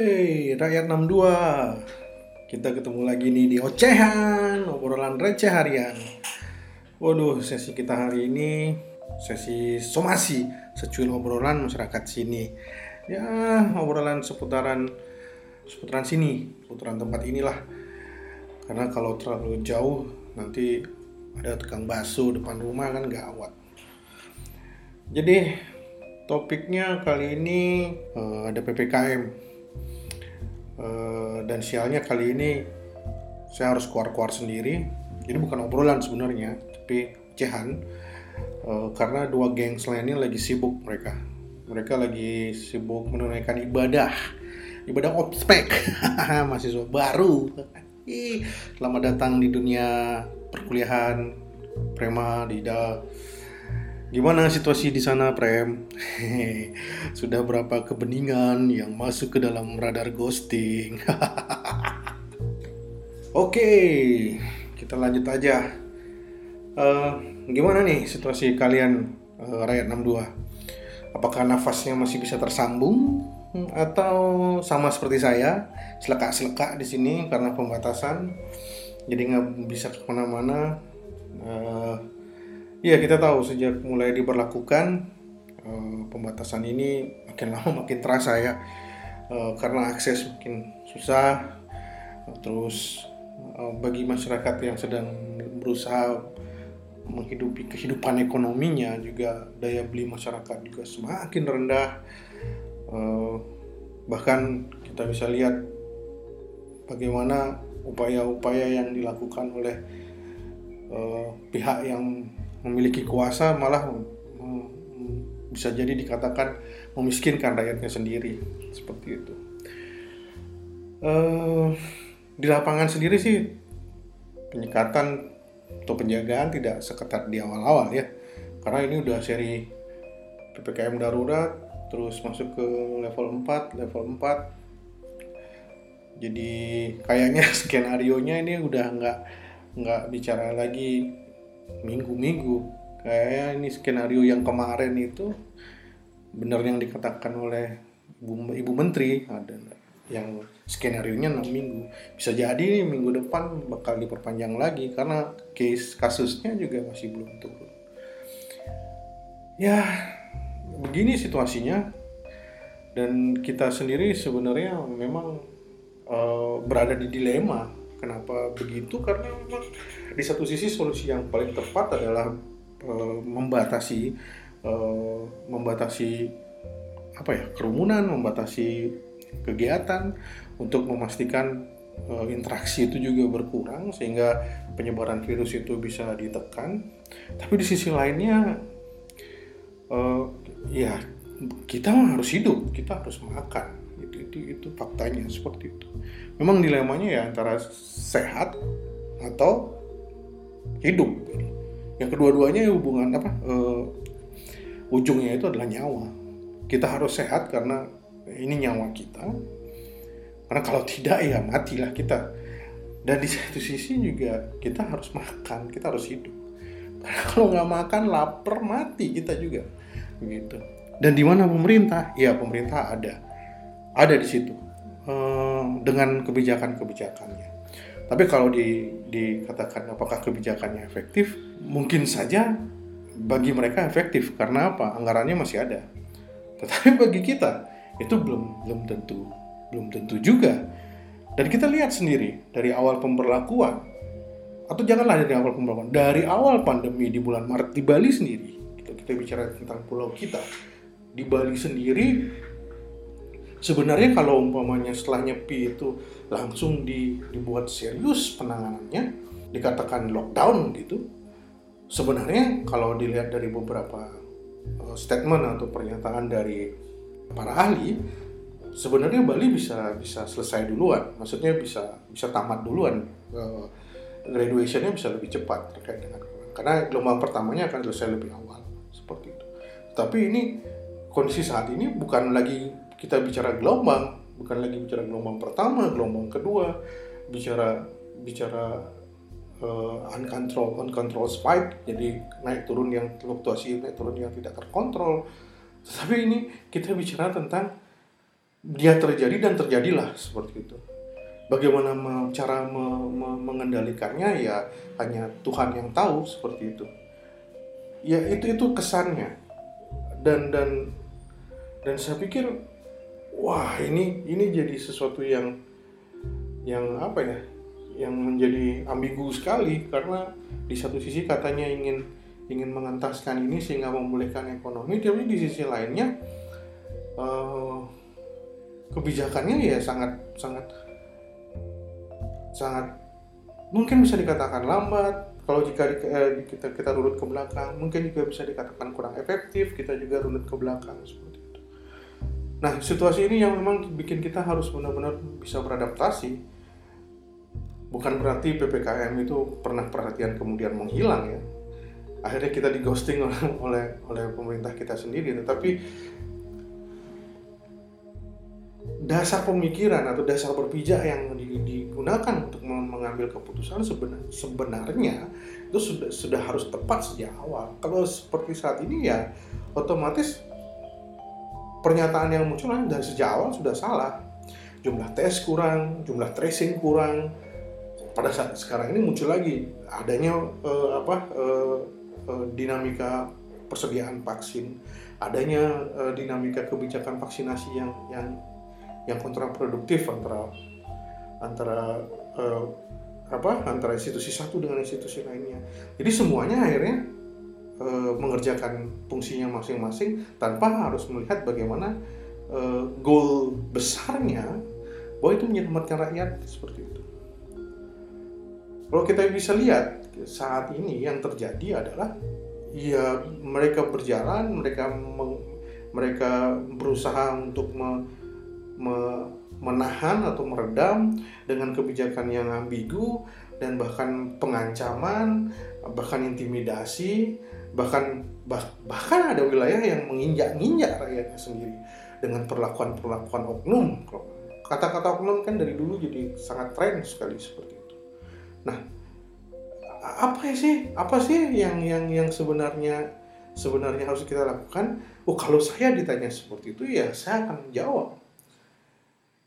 Woi, rakyat 62. Kita ketemu lagi nih di Ocehan, obrolan receh harian. Waduh, sesi kita hari ini sesi somasi, secuil obrolan masyarakat sini. Ya, obrolan seputaran seputaran sini, seputaran tempat inilah. Karena kalau terlalu jauh nanti ada tukang bakso depan rumah kan gawat. Jadi topiknya kali ini uh, ada PPKM Uh, dan sialnya kali ini saya harus keluar-keluar sendiri. Jadi bukan obrolan sebenarnya, tapi cehan. Uh, karena dua geng lainnya lagi sibuk mereka. Mereka lagi sibuk menunaikan ibadah. Ibadah ospek. Mahasiswa baru. Selamat datang di dunia perkuliahan Prema Dida Gimana situasi di sana, Prem? Sudah berapa kebeningan yang masuk ke dalam radar ghosting? Oke, kita lanjut aja. Uh, gimana nih situasi kalian uh, rakyat 62? Apakah nafasnya masih bisa tersambung atau sama seperti saya, selekak-selekak di sini karena pembatasan, jadi nggak bisa ke mana-mana? Uh, Iya kita tahu sejak mulai diberlakukan uh, pembatasan ini makin lama makin terasa ya. Uh, karena akses makin susah terus uh, bagi masyarakat yang sedang berusaha menghidupi kehidupan ekonominya juga daya beli masyarakat juga semakin rendah. Bahkan kita bisa lihat bagaimana upaya-upaya yang dilakukan oleh pihak yang memiliki kuasa malah bisa jadi dikatakan memiskinkan rakyatnya sendiri. Seperti itu. Uh, di lapangan sendiri sih penyekatan atau penjagaan tidak seketat di awal-awal ya, karena ini udah seri ppkm darurat, terus masuk ke level 4, level 4 jadi kayaknya skenario nya ini udah nggak nggak bicara lagi minggu-minggu. Kayak ini skenario yang kemarin itu benar yang dikatakan oleh ibu, ibu menteri. Ada yang skenario nya 6 minggu. Bisa jadi minggu depan bakal diperpanjang lagi karena case kasusnya juga masih belum turun. Ya begini situasinya. Dan kita sendiri sebenarnya memang uh, berada di dilema Kenapa begitu? Karena memang di satu sisi solusi yang paling tepat adalah uh, membatasi uh, membatasi apa ya kerumunan, membatasi kegiatan untuk memastikan uh, interaksi itu juga berkurang sehingga penyebaran virus itu bisa ditekan. Tapi di sisi lainnya uh, ya kita harus hidup, kita harus makan itu itu itu faktanya seperti itu memang dilemanya ya antara sehat atau hidup yang kedua-duanya hubungan apa uh, ujungnya itu adalah nyawa. Kita harus sehat karena ini nyawa kita. Karena kalau tidak ya matilah kita. Dan di satu sisi juga kita harus makan kita harus hidup. Karena kalau nggak makan lapar mati kita juga gitu. Dan di mana pemerintah? Ya pemerintah ada. Ada di situ. Uh, dengan kebijakan-kebijakannya. Tapi kalau di, dikatakan apakah kebijakannya efektif, mungkin saja bagi mereka efektif karena apa? Anggarannya masih ada. Tetapi bagi kita itu belum belum tentu belum tentu juga. Dan kita lihat sendiri dari awal pemberlakuan atau janganlah dari awal pemberlakuan, dari awal pandemi di bulan Maret di Bali sendiri, kita, kita bicara tentang pulau kita, di Bali sendiri sebenarnya kalau umpamanya setelah nyepi itu langsung di, dibuat serius penanganannya dikatakan lockdown gitu sebenarnya kalau dilihat dari beberapa uh, statement atau pernyataan dari para ahli sebenarnya Bali bisa bisa selesai duluan. Maksudnya bisa bisa tamat duluan. Uh, graduationnya bisa lebih cepat terkait dengan karena gelombang pertamanya akan selesai lebih awal seperti itu. Tapi ini kondisi saat ini bukan lagi kita bicara gelombang bukan lagi bicara gelombang pertama gelombang kedua. Bicara bicara uh, uncontrolled uncontrolled spike jadi naik turun yang fluktuasi naik turun yang tidak terkontrol. Tetapi ini kita bicara tentang dia terjadi dan terjadilah seperti itu. Bagaimana cara mengendalikannya ya hanya Tuhan yang tahu seperti itu. Ya itu itu kesannya. Dan dan dan saya pikir wah ini ini jadi sesuatu yang yang apa ya yang menjadi ambigu sekali. Karena di satu sisi katanya ingin ingin mengentaskan ini sehingga memulihkan ekonomi tapi di sisi lainnya uh, kebijakannya ya sangat sangat sangat mungkin bisa dikatakan lambat. Kalau jika eh, kita kita runut ke belakang mungkin juga bisa dikatakan kurang efektif. Kita juga runut ke belakang nah situasi ini yang memang bikin kita harus benar-benar bisa beradaptasi. Bukan berarti ppkm itu pernah perhatian kemudian menghilang ya. Akhirnya kita di ghosting oleh oleh pemerintah kita sendiri. Tetapi dasar pemikiran atau dasar berpijak yang digunakan untuk mengambil keputusan sebenarnya itu sudah sudah harus tepat sejak awal. Kalau seperti saat ini ya otomatis pernyataan yang muncul dari sejak awal sudah salah. Jumlah tes kurang, jumlah tracing kurang. Pada saat sekarang ini muncul lagi adanya uh, apa uh, uh, dinamika persediaan vaksin, adanya uh, dinamika kebijakan vaksinasi yang yang yang kontraproduktif antara antara uh, apa antara institusi satu dengan institusi lainnya. Jadi semuanya akhirnya uh, mengerjakan fungsinya masing-masing tanpa harus melihat bagaimana uh, goal besarnya bahwa itu menyelamatkan rakyat seperti itu. Kalau kita bisa lihat saat ini yang terjadi adalah ya mereka berjalan, mereka meng, mereka berusaha untuk me, me, menahan atau meredam dengan kebijakan yang ambigu dan bahkan pengancaman, bahkan intimidasi, bahkan bah, bahkan ada wilayah yang menginjak-injak rakyatnya sendiri dengan perlakuan-perlakuan oknum. Kata-kata oknum kan dari dulu jadi sangat tren sekali seperti itu. Nah, apa sih? Apa sih yang yang yang sebenarnya sebenarnya harus kita lakukan? Oh, kalau saya ditanya seperti itu ya saya akan menjawab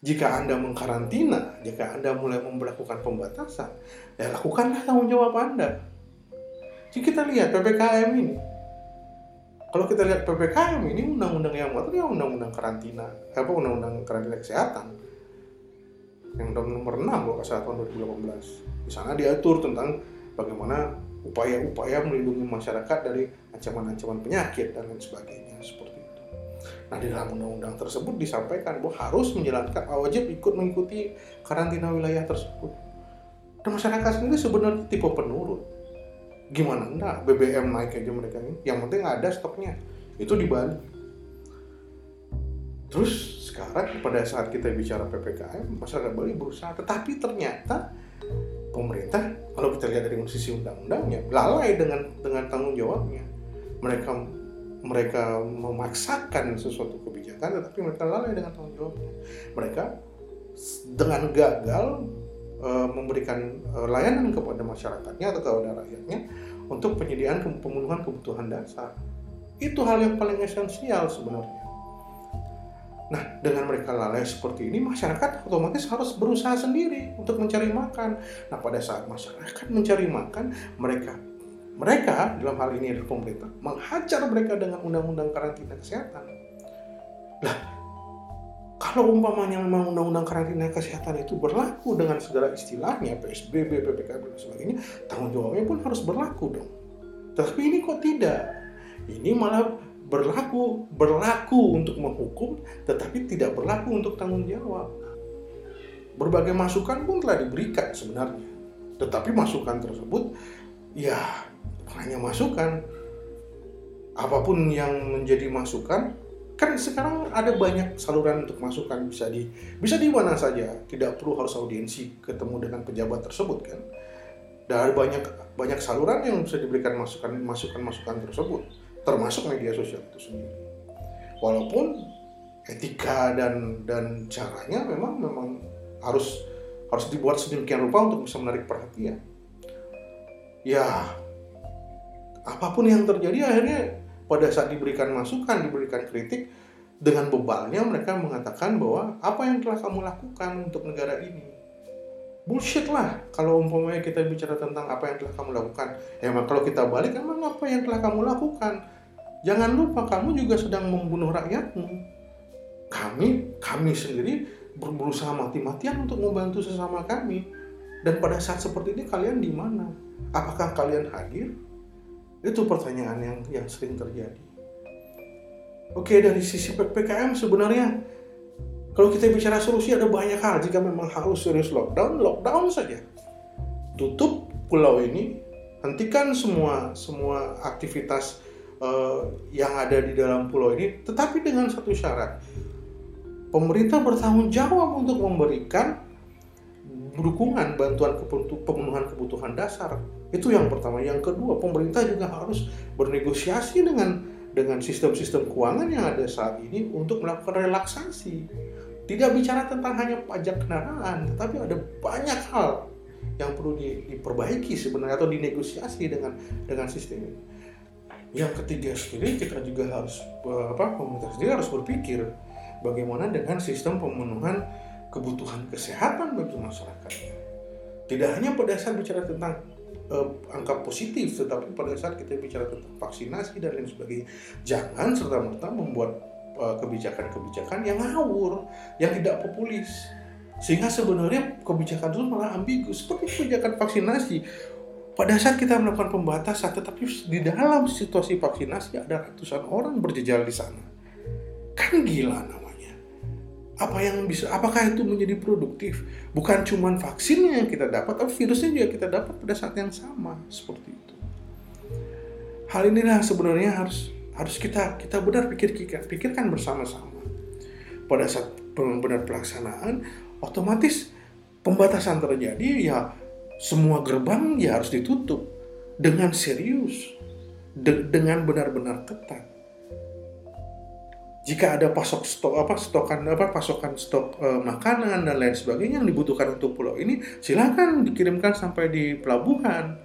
jika Anda mengkarantina, jika Anda mulai memperlakukan pembatasan, ya lakukanlah tanggung jawab Anda. Jika kita lihat PPKM ini, kalau kita lihat PPKM ini undang-undang yang mengatur ya undang-undang karantina, apa undang-undang karantina kesehatan yang nomor 6 kalau salah tahun 2018. Di sana diatur tentang bagaimana upaya-upaya melindungi masyarakat dari ancaman-ancaman penyakit dan lain sebagainya seperti Nah di dalam undang-undang tersebut disampaikan bahwa harus menjalankan wajib ikut mengikuti karantina wilayah tersebut. Dan masyarakat sendiri sebenarnya tipe penurut. Gimana enggak BBM naik aja mereka ini. Yang penting ada stoknya. Itu di Bali. Terus sekarang pada saat kita bicara PPKM, masyarakat Bali berusaha. Tetapi ternyata pemerintah, kalau kita lihat dari sisi undang-undangnya, lalai dengan dengan tanggung jawabnya. Mereka mereka memaksakan sesuatu kebijakan tetapi mereka lalai dengan tanggung jawabnya mereka dengan gagal e, memberikan e, layanan kepada masyarakatnya atau kepada rakyatnya untuk penyediaan pemenuhan kebutuhan dasar itu hal yang paling esensial sebenarnya Nah, dengan mereka lalai seperti ini, masyarakat otomatis harus berusaha sendiri untuk mencari makan. Nah, pada saat masyarakat mencari makan, mereka mereka dalam hal ini adalah pemerintah menghajar mereka dengan undang-undang karantina kesehatan. Lah, kalau umpamanya memang undang-undang karantina kesehatan itu berlaku dengan segala istilahnya PSBB, PPKM dan sebagainya, tanggung jawabnya pun harus berlaku dong. Tapi ini kok tidak? Ini malah berlaku berlaku untuk menghukum, tetapi tidak berlaku untuk tanggung jawab. Berbagai masukan pun telah diberikan sebenarnya, tetapi masukan tersebut ya hanya masukan apa pun yang menjadi masukan kan sekarang ada banyak saluran untuk masukan bisa di bisa di mana saja. Tidak perlu harus audiensi ketemu dengan pejabat tersebut kan? Dan banyak banyak saluran yang bisa diberikan masukan masukan masukan tersebut. Termasuk media sosial itu sendiri. Walaupun etika dan dan caranya memang memang harus harus dibuat sedemikian rupa untuk bisa menarik perhatian. Ya apa pun yang terjadi akhirnya pada saat diberikan masukan, diberikan kritik, dengan bebalnya mereka mengatakan bahwa apa yang telah kamu lakukan untuk negara ini? Bullshit lah kalau umpamanya kita bicara tentang apa yang telah kamu lakukan. Ya emang kalau kita balik emang apa yang telah kamu lakukan? Jangan lupa kamu juga sedang membunuh rakyatmu. Kami kami sendiri berusaha mati-matian untuk membantu sesama kami. Dan pada saat seperti ini kalian di mana? Apakah kalian hadir itu pertanyaan yang yang sering terjadi Oke dari sisi PPKM sebenarnya kalau kita bicara solusi ada banyak hal jika memang harus serius lockdown, lockdown saja. Tutup pulau ini, hentikan semua semua aktivitas uh, yang ada di dalam pulau ini, tetapi dengan satu syarat. Pemerintah bertanggung jawab untuk memberikan dukungan bantuan pemenuhan kebutuhan dasar. Itu yang pertama. Yang kedua, pemerintah juga harus bernegosiasi dengan dengan sistem-sistem keuangan yang ada saat ini untuk melakukan relaksasi. Tidak bicara tentang hanya pajak kendaraan, tetapi ada banyak hal yang perlu diperbaiki sebenarnya atau dinegosiasi dengan dengan sistem. Yang ketiga sendiri kita juga harus apa pemerintah sendiri harus berpikir bagaimana dengan sistem pemenuhan kebutuhan kesehatan bagi masyarakatnya. Tidak hanya pada saat bicara tentang uh, angka positif, tetapi pada saat kita bicara tentang vaksinasi dan lain sebagainya, jangan serta merta membuat eh, kebijakan-kebijakan yang ngawur, yang tidak populis, sehingga sebenarnya kebijakan itu malah ambigu. Seperti kebijakan vaksinasi, pada saat kita melakukan pembatasan, tetapi di dalam situasi vaksinasi ada ratusan orang berjejal di sana, kan gila namanya apa yang bisa apakah itu menjadi produktif? Bukan cuma vaksinnya yang kita dapat tapi virusnya juga kita dapat pada saat yang sama seperti itu. Hal inilah sebenarnya harus harus kita kita benar pikir pikirkan bersama-sama. Pada saat benar pelaksanaan otomatis pembatasan terjadi ya semua gerbang ya harus ditutup dengan serius de dengan benar-benar ketat jika ada pasok stok apa stokan apa pasokan stok e, makanan dan lain sebagainya yang dibutuhkan untuk pulau ini silakan dikirimkan sampai di pelabuhan.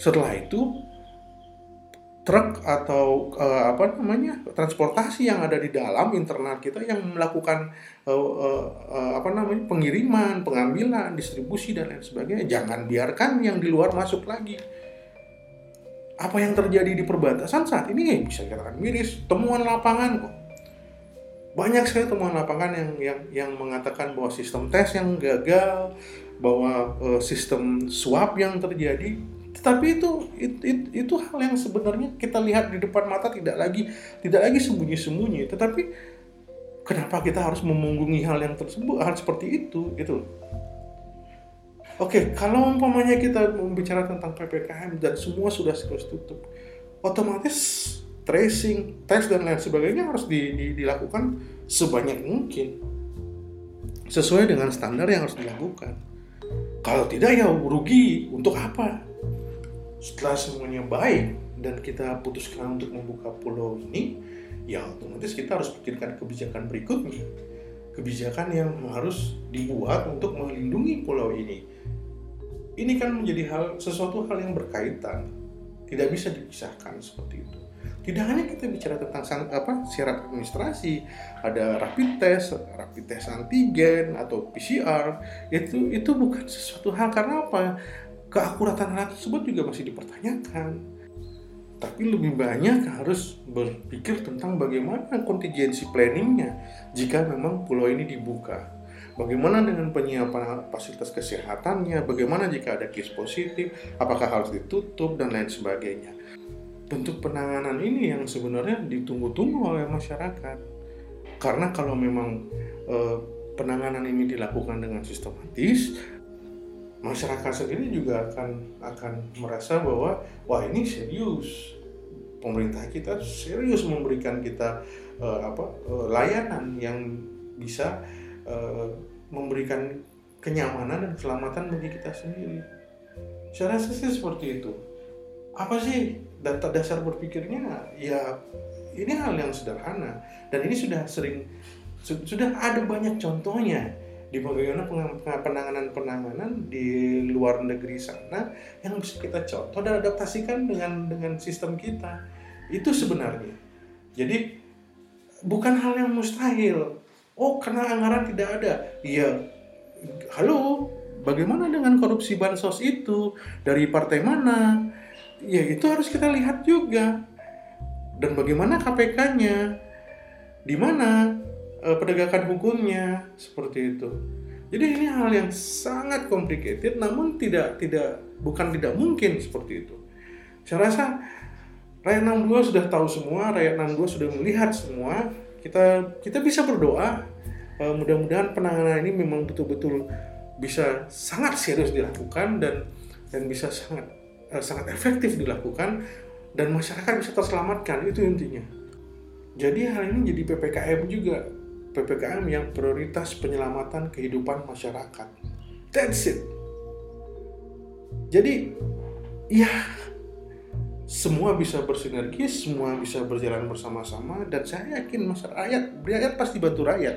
Setelah itu truk atau e, apa namanya transportasi yang ada di dalam internal kita yang melakukan e, e, apa namanya pengiriman pengambilan distribusi dan lain sebagainya jangan biarkan yang di luar masuk lagi. Apa yang terjadi di perbatasan saat ini? Bisa dikatakan miris temuan lapangan kok banyak sekali temuan lapangan yang yang yang mengatakan bahwa sistem tes yang gagal, bahwa uh, sistem swab yang terjadi, tetapi itu, itu itu itu hal yang sebenarnya kita lihat di depan mata tidak lagi tidak lagi sembunyi-sembunyi, tetapi kenapa kita harus memunggungi hal yang tersebut hal seperti itu gitu Oke, kalau umpamanya kita membicara tentang PPKM dan semua sudah selesai tutup, otomatis tracing, tes dan lain sebagainya harus di, di, dilakukan sebanyak mungkin sesuai dengan standar yang harus dilakukan. Kalau tidak ya rugi untuk apa? Setelah semuanya baik dan kita putuskan untuk membuka pulau ini, ya otomatis kita harus pikirkan kebijakan berikutnya. Kebijakan yang harus dibuat untuk melindungi pulau ini. Ini kan menjadi hal sesuatu hal yang berkaitan, tidak bisa dipisahkan seperti itu. Tidak hanya kita bicara tentang apa syarat administrasi, ada rapid test, rapid test antigen atau PCR, itu itu bukan sesuatu hal karena apa? Keakuratan hal tersebut juga masih dipertanyakan. Tapi lebih banyak harus berpikir tentang bagaimana kontingensi planningnya jika memang pulau ini dibuka. Bagaimana dengan penyiapan fasilitas kesehatannya? Bagaimana jika ada case positif? Apakah harus ditutup dan lain sebagainya? Bentuk penanganan ini yang sebenarnya ditunggu-tunggu oleh masyarakat. Karena kalau memang e, penanganan ini dilakukan dengan sistematis, masyarakat sendiri juga akan akan merasa bahwa wah ini serius pemerintah kita serius memberikan kita e, apa e, layanan yang bisa e, memberikan kenyamanan dan keselamatan bagi kita sendiri. Saya rasa sih seperti itu. Apa sih data dasar berpikirnya ya ini hal yang sederhana dan ini sudah sering sudah ada banyak contohnya di bagaimana penanganan-penanganan di luar negeri sana yang bisa kita contoh dan adaptasikan dengan dengan sistem kita itu sebenarnya jadi bukan hal yang mustahil. Oh, karena anggaran tidak ada. Iya. Halo, bagaimana dengan korupsi bansos itu? Dari partai mana? Ya, itu harus kita lihat juga. Dan bagaimana KPK-nya? Di mana eh, penegakan hukumnya? Seperti itu. Jadi ini hal yang sangat complicated namun tidak tidak bukan tidak mungkin seperti itu. Saya rasa rakyat 62 sudah tahu semua, rakyat 62 sudah melihat semua. Kita kita bisa berdoa uh, mudah-mudahan penanganan ini memang betul-betul bisa sangat serius dilakukan dan dan bisa sangat uh, sangat efektif dilakukan dan masyarakat bisa terselamatkan itu intinya. Jadi hal ini jadi PPKM juga PPKM yang prioritas penyelamatan kehidupan masyarakat. That's it. Jadi, ya semua bisa bersinergi, semua bisa berjalan bersama-sama, dan saya yakin masyarakat rakyat pasti bantu rakyat.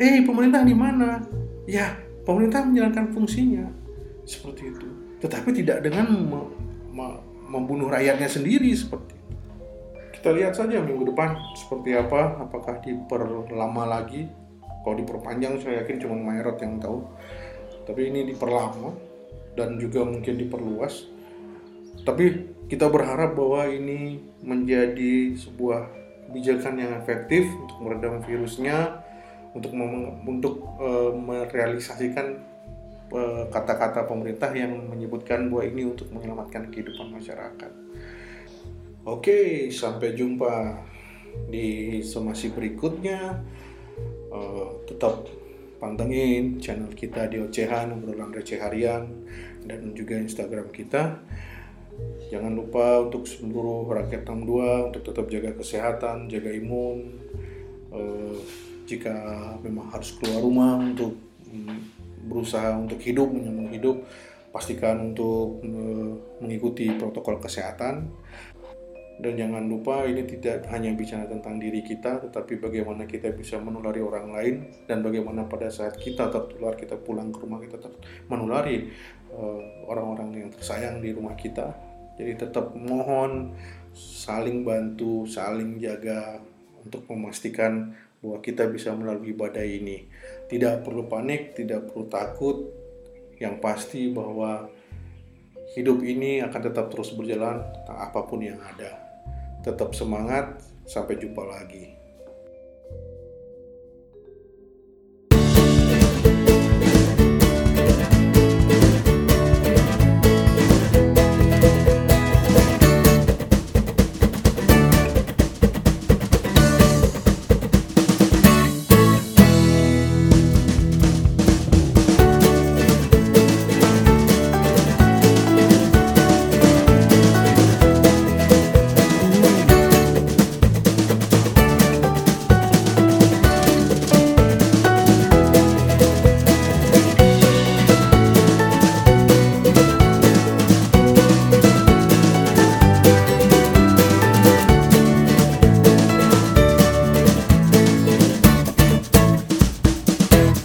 Eh, pemerintah di mana? Ya, pemerintah menjalankan fungsinya seperti itu. Tetapi tidak dengan membunuh rakyatnya sendiri seperti kita lihat saja minggu depan seperti apa apakah diperlama lagi. Kalau diperpanjang saya yakin cuma Mayrot yang tahu. Tapi ini diperlama dan juga mungkin diperluas. Tapi kita berharap bahwa ini menjadi sebuah kebijakan yang efektif untuk meredam virusnya untuk untuk uh, merealisasikan kata-kata uh, pemerintah yang menyebutkan bahwa ini untuk menyelamatkan kehidupan masyarakat. Oke, sampai jumpa di somasi berikutnya. Uh, tetap pantengin channel kita di Ocehan, obrolan receh harian, dan juga Instagram kita. Jangan lupa untuk seluruh rakyat 62 untuk tetap jaga kesehatan, jaga imun. Uh, jika memang harus keluar rumah untuk berusaha untuk hidup, menyambung hidup, pastikan untuk uh, mengikuti protokol kesehatan dan jangan lupa ini tidak hanya bicara tentang diri kita, tetapi bagaimana kita bisa menulari orang lain dan bagaimana pada saat kita tertular kita pulang ke rumah kita menulari eh, orang-orang yang tersayang di rumah kita. Jadi tetap mohon saling bantu, saling jaga untuk memastikan bahwa kita bisa melalui badai ini. Tidak perlu panik, tidak perlu takut. Yang pasti bahwa hidup ini akan tetap terus berjalan apa pun yang ada tetap semangat sampai jumpa lagi